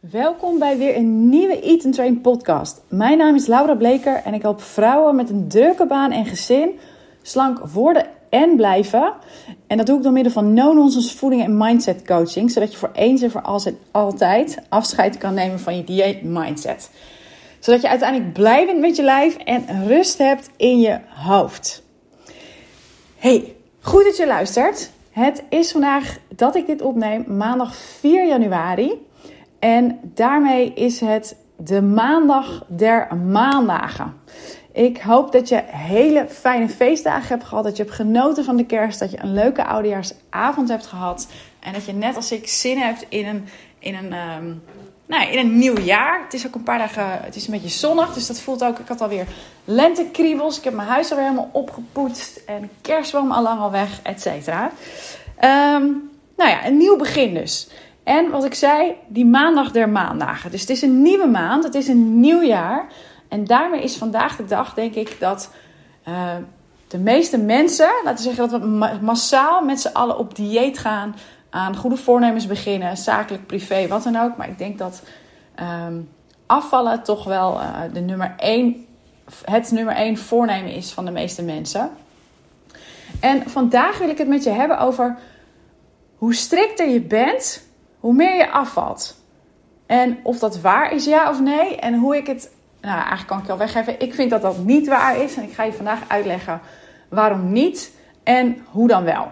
Welkom bij weer een nieuwe Eat and Train podcast. Mijn naam is Laura Bleker en ik help vrouwen met een drukke baan en gezin slank worden en blijven. En dat doe ik door middel van no-nonsense voeding en mindset coaching, zodat je voor eens en voor altijd afscheid kan nemen van je dieet mindset. Zodat je uiteindelijk blij bent met je lijf en rust hebt in je hoofd. Hey, goed dat je luistert. Het is vandaag dat ik dit opneem, maandag 4 januari. En daarmee is het de maandag der maandagen. Ik hoop dat je hele fijne feestdagen hebt gehad. Dat je hebt genoten van de kerst. Dat je een leuke oudejaarsavond hebt gehad. En dat je net als ik zin hebt in een, in een, um, nou, in een nieuw jaar. Het is ook een paar dagen, het is een beetje zonnig. Dus dat voelt ook, ik had alweer lentekriebels. Ik heb mijn huis alweer helemaal opgepoetst. En kerstboom al lang al weg, et cetera. Um, nou ja, een nieuw begin dus. En wat ik zei, die maandag der maandagen. Dus het is een nieuwe maand, het is een nieuw jaar. En daarmee is vandaag de dag, denk ik, dat uh, de meeste mensen, laten we zeggen dat we massaal met z'n allen op dieet gaan, aan goede voornemens beginnen, zakelijk, privé, wat dan ook. Maar ik denk dat um, afvallen toch wel uh, de nummer één, het nummer één voornemen is van de meeste mensen. En vandaag wil ik het met je hebben over hoe strikter je bent, hoe meer je afvalt. En of dat waar is, ja of nee. En hoe ik het, nou eigenlijk kan ik je al weggeven. Ik vind dat dat niet waar is. En ik ga je vandaag uitleggen waarom niet en hoe dan wel.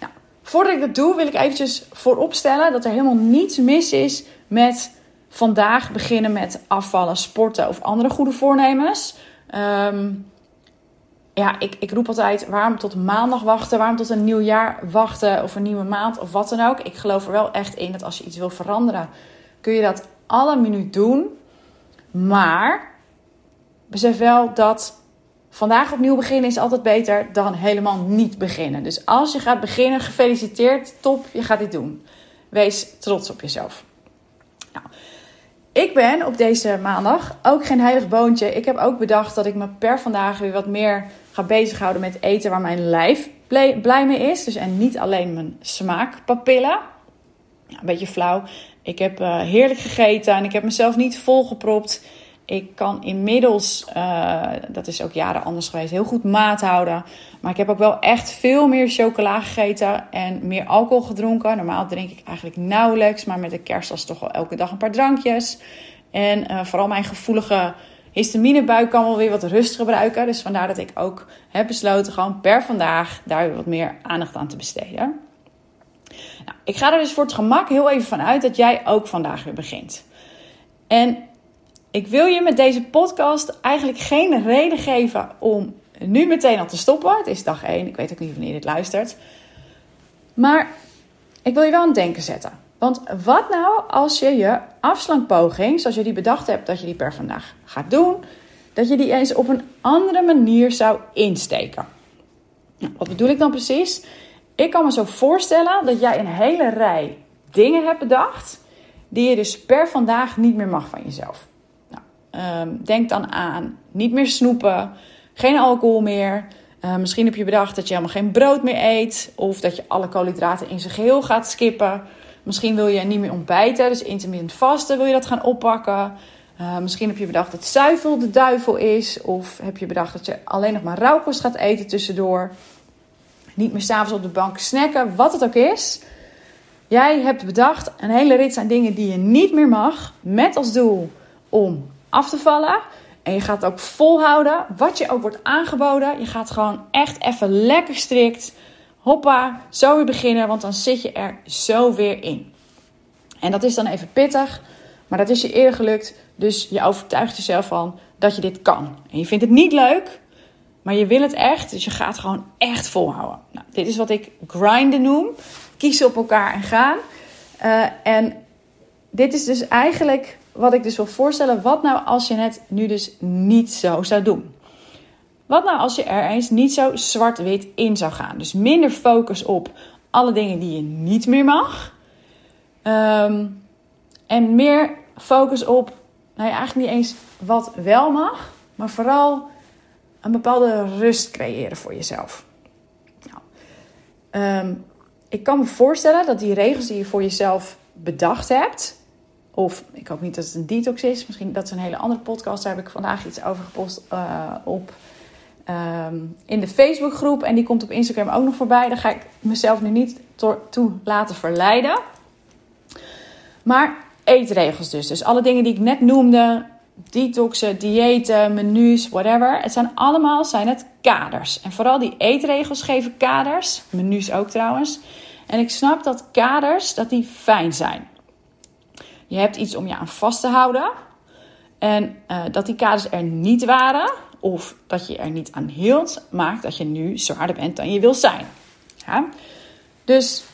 Nou, voordat ik dat doe, wil ik eventjes vooropstellen dat er helemaal niets mis is met vandaag beginnen met afvallen, sporten of andere goede voornemens. Um, ja, ik, ik roep altijd: waarom tot maandag wachten? Waarom tot een nieuw jaar wachten? Of een nieuwe maand of wat dan ook? Ik geloof er wel echt in dat als je iets wil veranderen, kun je dat alle minuut doen. Maar besef wel dat vandaag opnieuw beginnen is altijd beter dan helemaal niet beginnen. Dus als je gaat beginnen, gefeliciteerd, top, je gaat dit doen. Wees trots op jezelf. Nou, ik ben op deze maandag ook geen heilig boontje. Ik heb ook bedacht dat ik me per vandaag weer wat meer ga bezighouden met eten waar mijn lijf blij mee is. Dus en niet alleen mijn smaakpapillen. Een beetje flauw. Ik heb uh, heerlijk gegeten en ik heb mezelf niet volgepropt. Ik kan inmiddels, uh, dat is ook jaren anders geweest, heel goed maat houden. Maar ik heb ook wel echt veel meer chocola gegeten en meer alcohol gedronken. Normaal drink ik eigenlijk nauwelijks, maar met de kerst was toch wel elke dag een paar drankjes. En uh, vooral mijn gevoelige histaminebuik kan wel weer wat rust gebruiken. Dus vandaar dat ik ook heb besloten gewoon per vandaag daar weer wat meer aandacht aan te besteden. Nou, ik ga er dus voor het gemak heel even van uit dat jij ook vandaag weer begint. En ik wil je met deze podcast eigenlijk geen reden geven om nu meteen al te stoppen. Het is dag 1, ik weet ook niet wanneer je dit luistert. Maar ik wil je wel aan het denken zetten. Want wat nou als je je afslankpoging, zoals je die bedacht hebt dat je die per vandaag gaat doen, dat je die eens op een andere manier zou insteken? Nou, wat bedoel ik dan precies? Ik kan me zo voorstellen dat jij een hele rij dingen hebt bedacht die je dus per vandaag niet meer mag van jezelf. Nou, um, denk dan aan niet meer snoepen, geen alcohol meer. Uh, misschien heb je bedacht dat je helemaal geen brood meer eet. Of dat je alle koolhydraten in zijn geheel gaat skippen. Misschien wil je niet meer ontbijten, dus intermittent vasten wil je dat gaan oppakken. Uh, misschien heb je bedacht dat zuivel de duivel is. Of heb je bedacht dat je alleen nog maar rauwkost gaat eten tussendoor. Niet meer s'avonds op de bank snacken, wat het ook is. Jij hebt bedacht een hele rits aan dingen die je niet meer mag. Met als doel om af te vallen. En je gaat ook volhouden. Wat je ook wordt aangeboden. Je gaat gewoon echt even lekker strikt hoppa, zo weer beginnen, want dan zit je er zo weer in. En dat is dan even pittig, maar dat is je eerder gelukt. Dus je overtuigt jezelf van dat je dit kan. En je vindt het niet leuk, maar je wil het echt. Dus je gaat gewoon echt volhouden. Nou, dit is wat ik grinden noem. Kiezen op elkaar en gaan. Uh, en dit is dus eigenlijk wat ik dus wil voorstellen. Wat nou als je het nu dus niet zo zou doen? Wat nou als je er eens niet zo zwart-wit in zou gaan? Dus minder focus op alle dingen die je niet meer mag. Um, en meer focus op, nou ja, eigenlijk niet eens wat wel mag, maar vooral een bepaalde rust creëren voor jezelf. Nou, um, ik kan me voorstellen dat die regels die je voor jezelf bedacht hebt, Of ik hoop niet dat het een detox is. Misschien dat is een hele andere podcast. Daar heb ik vandaag iets over gepost uh, op Ehm, in de Facebookgroep. En die komt op Instagram ook nog voorbij. Daar ga ik mezelf nu niet toe laten verleiden. Maar eetregels dus. Dus alle dingen die ik net noemde. Detoxen, diëten, menus, whatever. Het zijn allemaal zijn het kaders. En vooral die eetregels geven kaders. Menus ook trouwens. En ik snap dat kaders dat die fijn zijn. Je hebt iets om je aan vast te houden. En uh, dat die kaders er niet waren, of dat je er niet aan hield, maakt dat je nu zwaarder bent dan je wil zijn. Ja? Dus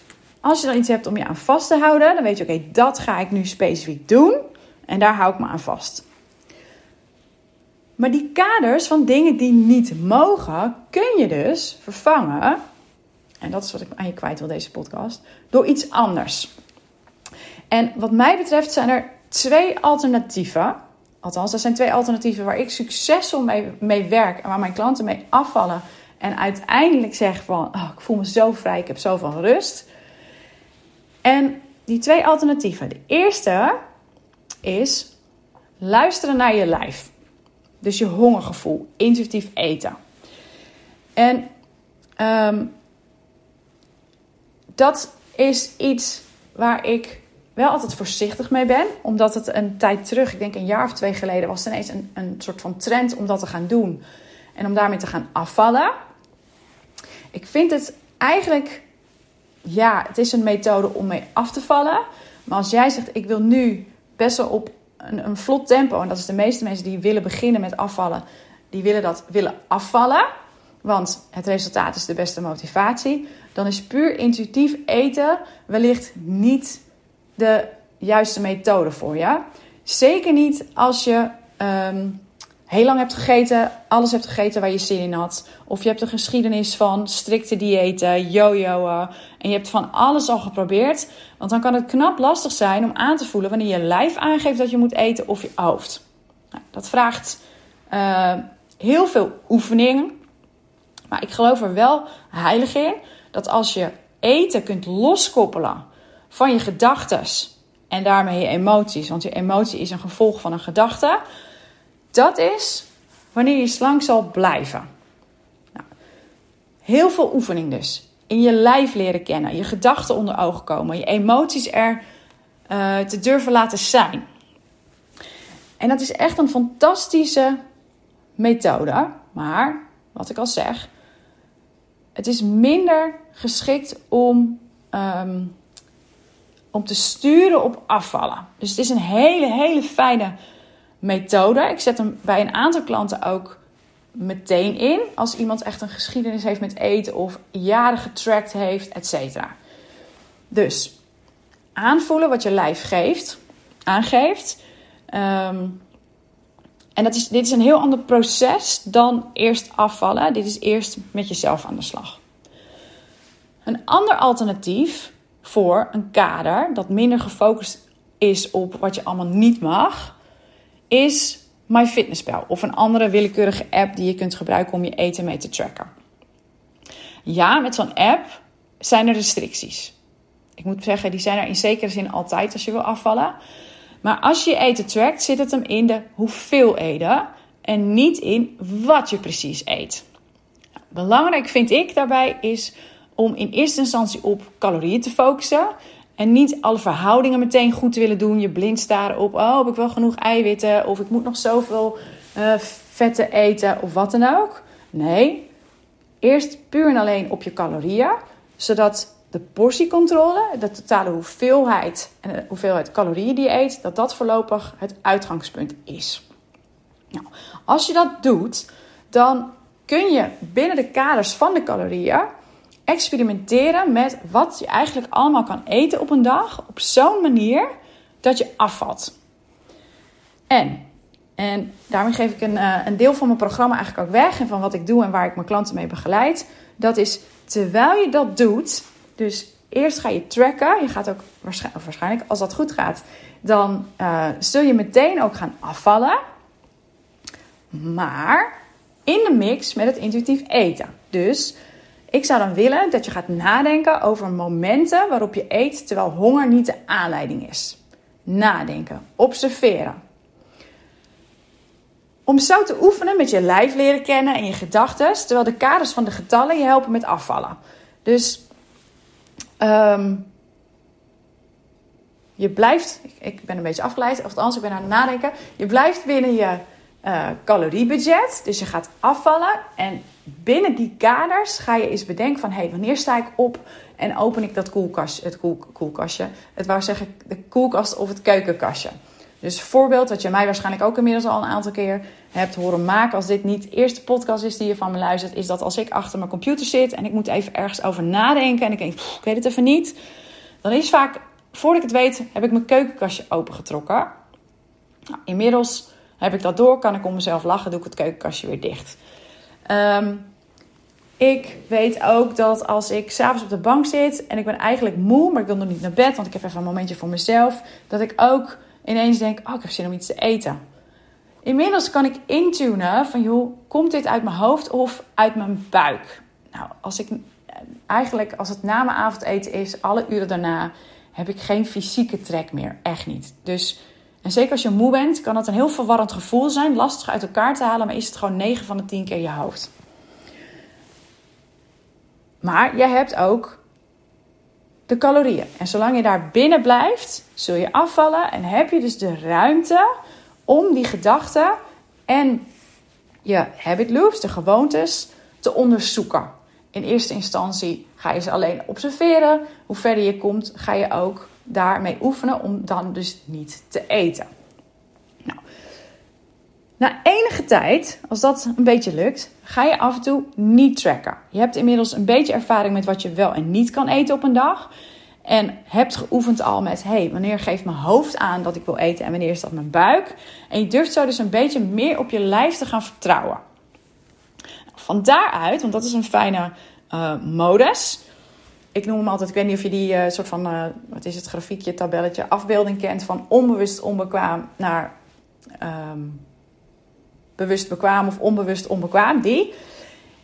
als je dan iets hebt om je aan vast te houden, dan weet je, oké, dat ga ik nu specifiek doen en daar hou ik me aan vast. Maar die kaders van dingen die niet mogen, kun je dus vervangen, en dat is wat ik aan je kwijt wil deze podcast, door iets anders. En wat mij betreft zijn er twee alternatieven Althans, dat zijn twee alternatieven waar ik succesvol mee, mee werk en waar mijn klanten mee afvallen. En uiteindelijk zeggen van, oh, ik voel me zo vrij, ik heb zoveel rust. En die twee alternatieven. De eerste is luisteren naar je lijf. Dus je hongergevoel, intuïtief eten. En um, dat is iets waar ik wel altijd voorzichtig mee ben. Omdat het een tijd terug, ik denk een jaar of twee geleden, was ineens een, een soort van trend om dat te gaan doen. En om daarmee te gaan afvallen. Ik vind het eigenlijk, ja, het is een methode om mee af te vallen. Maar als jij zegt, ik wil nu best wel op een, een vlot tempo, en dat is de meeste mensen die willen beginnen met afvallen, die willen dat willen afvallen. Want het resultaat is de beste motivatie. Dan is puur intuïtief eten wellicht niet de juiste methode voor je. Zeker niet als je ehm, heel lang hebt gegeten, alles hebt gegeten waar je zin in had. Of je hebt een geschiedenis van strikte diëten, yo-yo'en. En je hebt van alles al geprobeerd. Want dan kan het knap lastig zijn om aan te voelen wanneer je lijf aangeeft dat je moet eten of je hoofd. Nou, dat vraagt uh, heel veel oefening. Maar ik geloof er wel heilig in dat als je eten kunt loskoppelen van je gedachten en daarmee je emoties. Want je emotie is een gevolg van een gedachte. Dat is wanneer je slank zal blijven. Nou, heel veel oefening dus. In je lijf leren kennen, je gedachten onder ogen komen, je emoties er uh, te durven laten zijn. En dat is echt een fantastische methode. Maar, wat ik al zeg, het is minder geschikt om um, om te sturen op afvallen. Dus het is een hele, hele fijne methode. Ik zet hem bij een aantal klanten ook meteen in. Als iemand echt een geschiedenis heeft met eten of jaren getrackt heeft, etc. Dus aanvoelen wat je lijf geeft, aangeeft. Ehm, en dat is, dit is een heel ander proces dan eerst afvallen. Dit is eerst met jezelf aan de slag. Een ander alternatief voor een kader dat minder gefocust is op wat je allemaal niet mag, is MyFitnessPal of een andere willekeurige app die je kunt gebruiken om je eten mee te tracken. Ja, met zo'n app zijn er restricties. Ik moet zeggen, die zijn er in zekere zin altijd als je wil afvallen. Maar als je je eten trackt, zit het hem in de hoeveel eten en niet in wat je precies eet. Belangrijk vind ik daarbij is om in eerste instantie op calorieën te focussen. En niet alle verhoudingen meteen goed te willen doen. Je blind staren op, oh, heb ik wel genoeg eiwitten? Of ik moet nog zoveel uh, vetten eten of wat dan ook. Nee, eerst puur en alleen op je calorieën. Zodat de portiecontrole, de totale hoeveelheid en de hoeveelheid calorieën die je eet, dat dat voorlopig het uitgangspunt is. Nou, als je dat doet, dan kun je binnen de kaders van de calorieën experimenteren met wat je eigenlijk allemaal kan eten op een dag op zo'n manier dat je afvalt. En, en daarmee geef ik een, uh, een deel van mijn programma eigenlijk ook weg en van wat ik doe en waar ik mijn klanten mee begeleid. Dat is terwijl je dat doet, dus eerst ga je tracken. Je gaat ook waarschijnlijk, als dat goed gaat, dan uh, zul je meteen ook gaan afvallen. Maar in de mix met het intuïtief eten. Dus ik zou dan willen dat je gaat nadenken over momenten waarop je eet terwijl honger niet de aanleiding is. nadenken, observeren. Om zo te oefenen met je lijf leren kennen en je gedachten, terwijl de kaders van de getallen je helpen met afvallen. Dus ehm, je blijft, ik ben een beetje afgeleid, of anders ik ben aan het nadenken. Je blijft binnen je uh, caloriebudget, dus je gaat afvallen. En binnen die kaders ga je eens bedenken van, hé, hey, wanneer sta ik op en open ik dat koelkastje, het koel, koelkastje. Het wou zeggen de koelkast of het keukenkastje. Dus voorbeeld, wat je mij waarschijnlijk ook inmiddels al een aantal keer hebt horen maken, als dit niet de eerste podcast is die je van me luistert, is dat als ik achter mijn computer zit en ik moet even ergens over nadenken en ik denk, ik weet het even niet, dan is vaak, voordat ik het weet, heb ik mijn keukenkastje opengetrokken. Nou, inmiddels heb ik dat door, kan ik om mezelf lachen, doe ik het keukenkastje weer dicht. Ehm, ik weet ook dat als ik s'avonds op de bank zit en ik ben eigenlijk moe, maar ik wil nog niet naar bed, want ik heb even een momentje voor mezelf, dat ik ook ineens denk, oh, ik heb zin om iets te eten. Inmiddels kan ik intunen van, joh, komt dit uit mijn hoofd of uit mijn buik? Nou, als ik eigenlijk, als het na mijn avondeten is, alle uren daarna, heb ik geen fysieke trek meer. Echt niet. Dus, en zeker als je moe bent, kan dat een heel verwarrend gevoel zijn. Lastig uit elkaar te halen, maar is het gewoon 9 van de 10 keer je hoofd. Maar je hebt ook de calorieën. En zolang je daar binnen blijft, zul je afvallen en heb je dus de ruimte om die gedachten en je habit loops, de gewoontes, te onderzoeken. In eerste instantie ga je ze alleen observeren. Hoe verder je komt, ga je ook daarmee oefenen om dan dus niet te eten. Nou, na enige tijd, als dat een beetje lukt, ga je af en toe niet tracken. Je hebt inmiddels een beetje ervaring met wat je wel en niet kan eten op een dag. En hebt geoefend al met, hey, wanneer geeft mijn hoofd aan dat ik wil eten en wanneer is dat mijn buik? En je durft zo dus een beetje meer op je lijf te gaan vertrouwen. Van daaruit, want dat is een fijne uh, modus. Ik noem hem altijd, ik weet niet of je die uh, soort van, uh, wat is het, grafiekje, tabelletje, afbeelding kent van onbewust onbekwaam naar um, bewust bekwaam of onbewust onbekwaam. Die.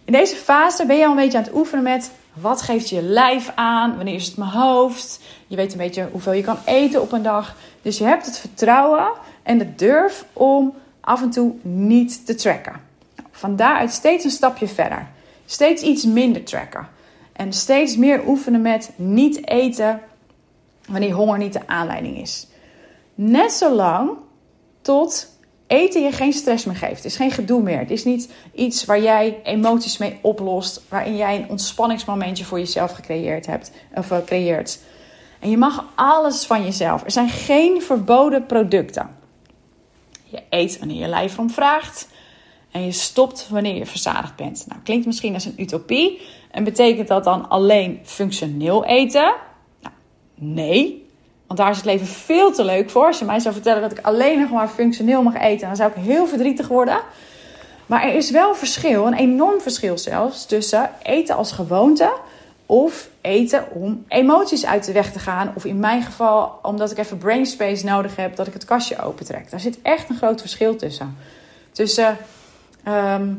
In deze fase ben je al een beetje aan het oefenen met wat geeft je lijf aan? Wanneer is het mijn hoofd? Je weet een beetje hoeveel je kan eten op een dag. Dus je hebt het vertrouwen en de durf om af en toe niet te tracken. Van daaruit steeds een stapje verder. Steeds iets minder tracken. En steeds meer oefenen met niet eten wanneer honger niet de aanleiding is. Net zolang tot eten je geen stress meer geeft. Het is geen gedoe meer. Het is niet iets waar jij emoties mee oplost. Waarin jij een ontspanningsmomentje voor jezelf gecreëerd hebt. Of uh, creëert. En je mag alles van jezelf. Er zijn geen verboden producten. Je eet wanneer je lijf erom vraagt. En je stopt wanneer je verzadigd bent. Nou, klinkt misschien als een utopie. En betekent dat dan alleen functioneel eten? Nou, nee. Want daar is het leven veel te leuk voor. Als je mij zou vertellen dat ik alleen nog maar functioneel mag eten, dan zou ik heel verdrietig worden. Maar er is wel verschil, een enorm verschil zelfs, tussen eten als gewoonte of eten om emoties uit de weg te gaan. Of in mijn geval, omdat ik even brain space nodig heb, dat ik het kastje opentrek. Daar zit echt een groot verschil tussen. Tussen ehm,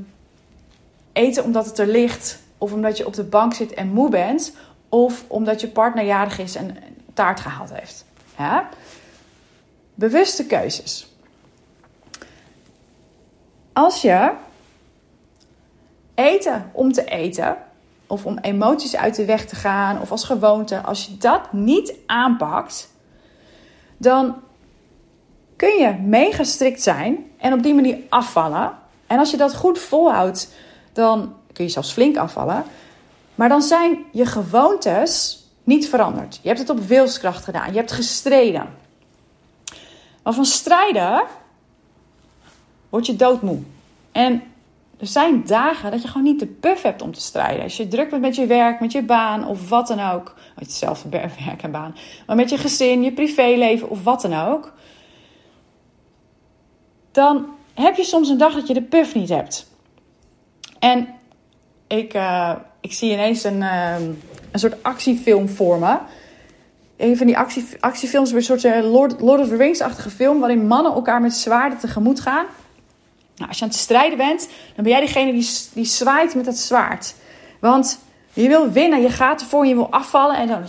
eten omdat het er ligt, of omdat je op de bank zit en moe bent, of omdat je partner jarig is en taart gehaald heeft. Bewuste keuzes. Als je eten om te eten, of om emoties uit de weg te gaan, of als gewoonte, als je dat niet aanpakt, dan kun je mega strikt zijn en op die manier afvallen. En als je dat goed volhoudt, dan kun je zelfs flink afvallen. Maar dan zijn je gewoontes niet veranderd. Je hebt het op wilskracht gedaan. Je hebt gestreden. Maar van strijden word je doodmoe. En er zijn dagen dat je gewoon niet de puff hebt om te strijden. Als je druk bent met je werk, met je baan of wat dan ook. Hetzelfde werk en baan. Maar met je gezin, je privéleven of wat dan ook. Dan heb je soms een dag dat je de puff niet hebt. En ik, uh, ik zie ineens een, uh, een soort actiefilm voor me. Een van die actie, actiefilms, een soort eh, Lord, Lord of the Rings-achtige film, waarin mannen elkaar met zwaarden tegemoet gaan. Nou, als je aan het strijden bent, dan ben jij degene die, die zwaait met het zwaard. Want je wil winnen, je gaat ervoor, je wil afvallen en dan.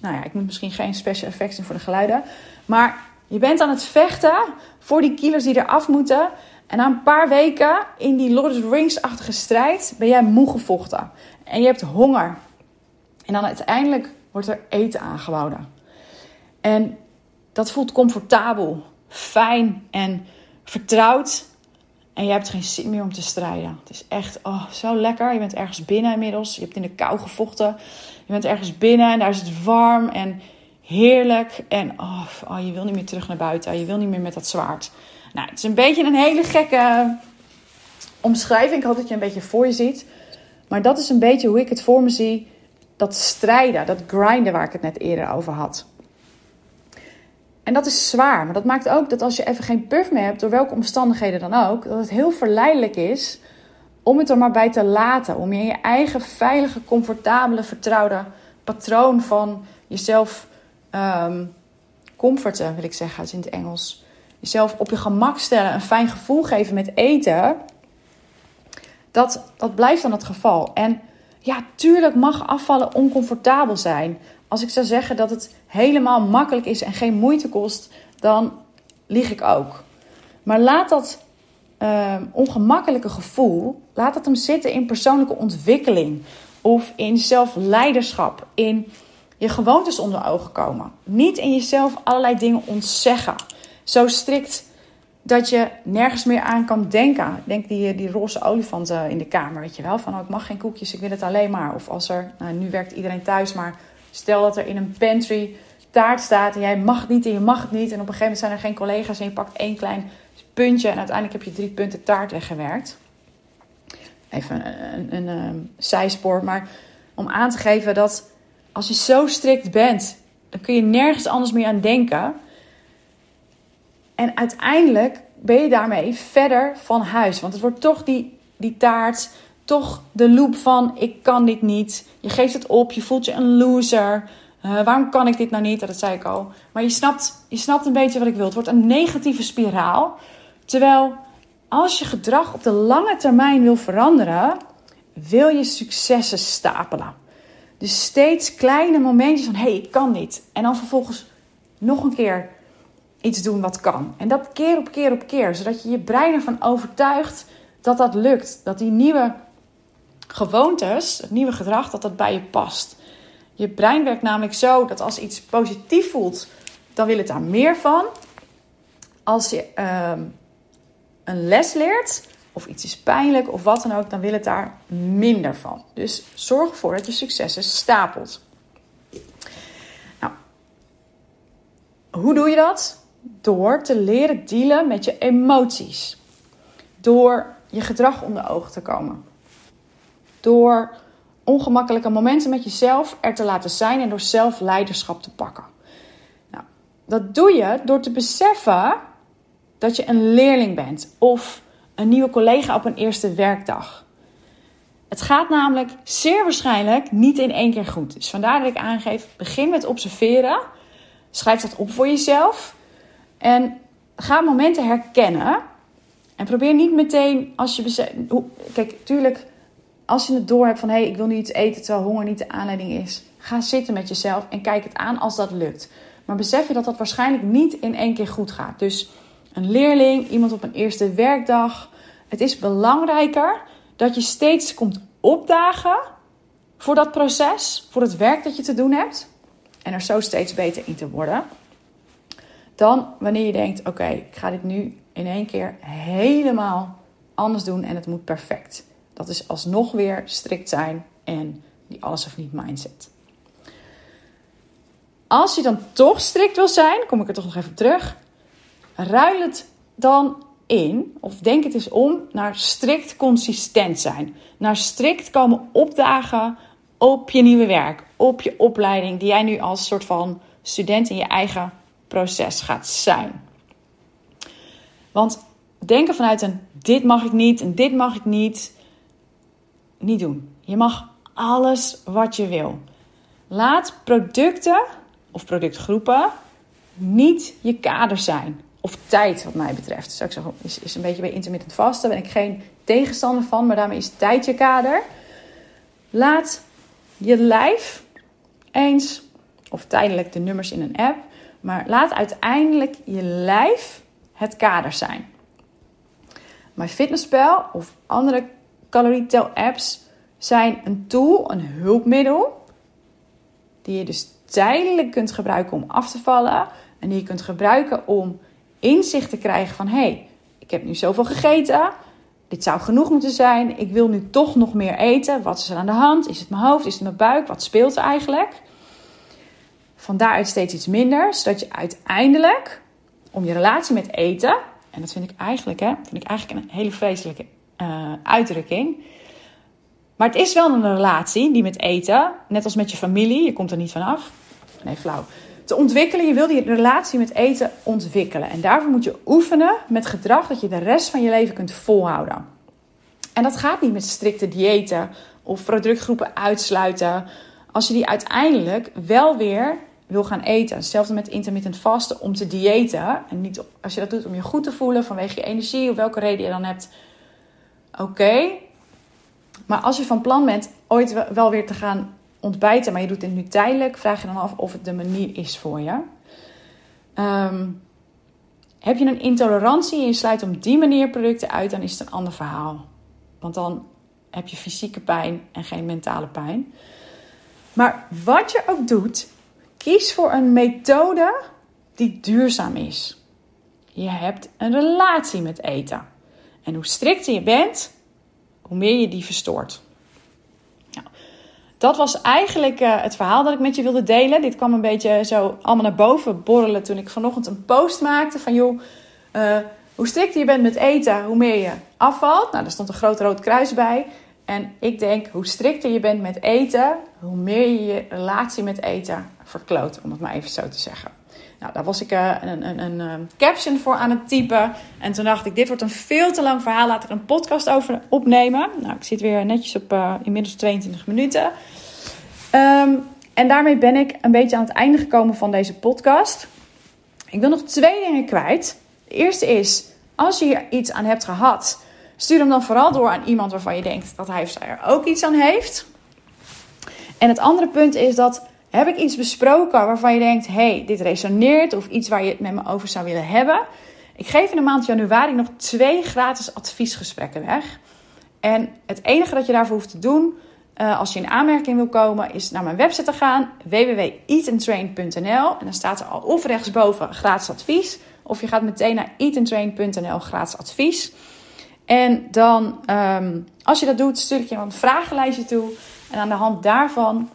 Nou ja, ik moet misschien geen special effects in voor de geluiden. Maar Je bent aan het vechten voor die kilo's die eraf moeten. En na een paar weken in die Lord of the Rings-achtige strijd ben jij moe gevochten. En je hebt honger. En dan uiteindelijk wordt er eten aangeboden. En dat voelt comfortabel, fijn en vertrouwd. En je hebt geen zin meer om te strijden. Het is echt oh, zo lekker. Je bent ergens binnen inmiddels. Je hebt in de kou gevochten. Je bent ergens binnen en daar is het warm en heerlijk. En oh, oh, je wil niet meer terug naar buiten. Je wil niet meer met dat zwaard. Nou, het is een beetje een hele gekke omschrijving. Ik hoop dat je een beetje voor je ziet. Maar dat is een beetje hoe ik het voor me zie. Dat strijden, dat grinden waar ik het net eerder over had. En dat is zwaar. Maar dat maakt ook dat als je even geen puff meer hebt, door welke omstandigheden dan ook, dat het heel verleidelijk is om het er maar bij te laten. Om je in je eigen veilige, comfortabele, vertrouwde patroon van jezelf um, comforten, wil ik zeggen, is in het Engels. Jezelf op je gemak stellen, een fijn gevoel geven met eten. Dat, dat blijft dan het geval. En ja, tuurlijk mag afvallen oncomfortabel zijn. Als ik zou zeggen dat het helemaal makkelijk is en geen moeite kost, dan lieg ik ook. Maar laat dat uh, ongemakkelijke gevoel, laat dat hem zitten in persoonlijke ontwikkeling of in zelfleiderschap, in je gewoontes onder ogen komen. Niet in jezelf allerlei dingen ontzeggen. Zo strikt dat je nergens meer aan kan denken. Denk die, die roze olifant in de kamer, weet je wel. Van, oh, ik mag geen koekjes, ik wil het alleen maar. Of als er, nou, nu werkt iedereen thuis, maar stel dat er in een pantry taart staat en jij mag het niet en je mag het niet. En op een gegeven moment zijn er geen collega's en je pakt één klein puntje en uiteindelijk heb je drie punten taart weggewerkt. Even een, een, een, zijspoor, maar om aan te geven dat als je zo strikt bent, dan kun je nergens anders meer aan denken. En uiteindelijk ben je daarmee verder van huis. Want het wordt toch die, die taart, toch de loop van ik kan dit niet. Je geeft het op, je voelt je een loser. Uh, waarom kan ik dit nou niet? Dat zei ik al. Maar je snapt, je snapt een beetje wat ik wil. Het wordt een negatieve spiraal. Terwijl als je gedrag op de lange termijn wil veranderen, wil je successen stapelen. Dus steeds kleine momentjes van hé, hey, ik kan niet. En dan vervolgens nog een keer iets doen wat kan. En dat keer op keer op keer, zodat je je brein ervan overtuigt dat dat lukt. Dat die nieuwe gewoontes, het nieuwe gedrag, dat dat bij je past. Je brein werkt namelijk zo dat als iets positief voelt, dan wil het daar meer van. Als je uh, een les leert, of iets is pijnlijk of wat dan ook, dan wil het daar minder van. Dus zorg ervoor dat je successen stapelt. Nou, hoe doe je dat? Door te leren dealen met je emoties. Door je gedrag onder ogen te komen. Door ongemakkelijke momenten met jezelf er te laten zijn en door zelf leiderschap te pakken. Nou, dat doe je door te beseffen dat je een leerling bent of een nieuwe collega op een eerste werkdag. Het gaat namelijk zeer waarschijnlijk niet in één keer goed. Dus vandaar dat ik aangeef: begin met observeren. Schrijf dat op voor jezelf. En ga momenten herkennen. En probeer niet meteen als je. Kijk, tuurlijk, als je het door hebt van hé, hey, ik wil nu iets eten terwijl honger niet de aanleiding is. Ga zitten met jezelf en kijk het aan als dat lukt. Maar besef je dat dat waarschijnlijk niet in één keer goed gaat. Dus een leerling, iemand op een eerste werkdag. Het is belangrijker dat je steeds komt opdagen voor dat proces, voor het werk dat je te doen hebt. En er zo steeds beter in te worden. Dan wanneer je denkt: oké, ik ga dit nu in één keer helemaal anders doen en het moet perfect. Dat is alsnog weer strikt zijn en die alles of niet mindset. Als je dan toch strikt wil zijn, kom ik er toch nog even op terug. Ruil het dan in, of denk het eens om, naar strikt consistent zijn. Naar strikt komen opdagen op je nieuwe werk, op je opleiding, die jij nu als soort van student in je eigen proces gaat zijn. Want denken vanuit een dit mag ik niet en dit mag ik niet, niet doen. Je mag alles wat je wil. Laat producten of productgroepen niet je kader zijn of tijd, wat mij betreft. Zou ik zeggen, is, is een beetje bij intermittent vasten. Daar ben ik geen tegenstander van, maar daarmee is tijd je kader. Laat je lijf eens, of tijdelijk de nummers in een app, Maar laat uiteindelijk je lijf het kader zijn. MyFitnessPal of andere calorietel apps zijn een tool, een hulpmiddel, die je dus tijdelijk kunt gebruiken om af te vallen. En die je kunt gebruiken om inzicht te krijgen van... hé, hey, ik heb nu zoveel gegeten, dit zou genoeg moeten zijn. Ik wil nu toch nog meer eten. Wat is er aan de hand? Is het mijn hoofd? Is het mijn buik? Wat speelt er eigenlijk? Van daaruit steeds iets minder, zodat je uiteindelijk om je relatie met eten... en dat vind ik eigenlijk, hè, vind ik eigenlijk een hele vreselijke uh, uitdrukking... Maar het is wel een relatie, die met eten, net als met je familie, je komt er niet vanaf. Nee, flauw. Te ontwikkelen, je wil die relatie met eten ontwikkelen. En daarvoor moet je oefenen met gedrag dat je de rest van je leven kunt volhouden. En dat gaat niet met strikte diëten of productgroepen uitsluiten. Als je die uiteindelijk wel weer wil gaan eten. Hetzelfde met intermittent vasten om te diëten. En niet als je dat doet om je goed te voelen vanwege je energie of welke reden je dan hebt. Oké, maar als je van plan bent ooit wel weer te gaan ontbijten, maar je doet het nu tijdelijk, vraag je dan af of het de manier is voor je. Ehm, heb je een intolerantie en je sluit op die manier producten uit, dan is het een ander verhaal. Want dan heb je fysieke pijn en geen mentale pijn. Maar wat je ook doet, kies voor een methode die duurzaam is. Je hebt een relatie met eten. En hoe strikter je bent, hoe meer je die verstoort. Dat was eigenlijk uh, het verhaal dat ik met je wilde delen. Dit kwam een beetje zo allemaal naar boven borrelen toen ik vanochtend een post maakte van joh, uh, hoe strikter je bent met eten, hoe meer je afvalt. Nou, daar stond een groot rood kruis bij. En ik denk, hoe strikter je bent met eten, hoe meer je je relatie met eten verkloot, om het maar even zo te zeggen. Nou, daar was ik uh, een, een, een, een, caption voor aan het typen. En toen dacht ik, dit wordt een veel te lang verhaal. Laat ik een podcast over opnemen. Nou, ik zit weer netjes op uh, inmiddels 22 minuten. Um, en daarmee ben ik een beetje aan het einde gekomen van deze podcast. Ik wil nog twee dingen kwijt. De eerste is, als je hier iets aan hebt gehad, stuur hem dan vooral door aan iemand waarvan je denkt dat hij of zij er ook iets aan heeft. En het andere punt is dat heb ik iets besproken waarvan je denkt: hey, dit resoneert of iets waar je het met me over zou willen hebben? Ik geef in de maand januari nog twee gratis adviesgesprekken weg. En het enige dat je daarvoor hoeft te doen, uh, als je in aanmerking wil komen, is naar mijn website te gaan: www.eatandtrain.nl. En dan staat er al of rechtsboven gratis advies, of je gaat meteen naar eatandtrain.nl gratis advies. En dan, um, als je dat doet, stuur ik je een vragenlijstje toe. En aan de hand daarvan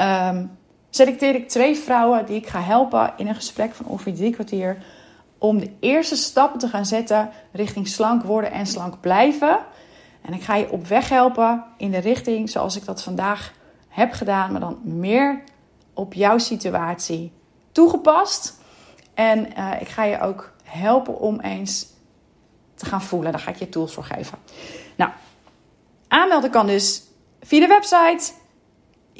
um, selecteer ik twee vrouwen die ik ga helpen in een gesprek van ongeveer drie kwartier. Om de eerste stappen te gaan zetten richting slank worden en slank blijven. En ik ga je op weg helpen in de richting zoals ik dat vandaag heb gedaan, maar dan meer op jouw situatie toegepast. En uh, ik ga je ook helpen om eens te gaan voelen. Daar ga ik je tools voor geven. Nou, aanmelden kan dus via de website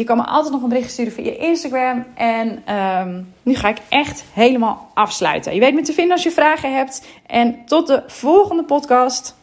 je kan me altijd nog een bericht sturen via Instagram. En um, nu ga ik echt helemaal afsluiten. Je weet me te vinden als je vragen hebt. En tot de volgende podcast.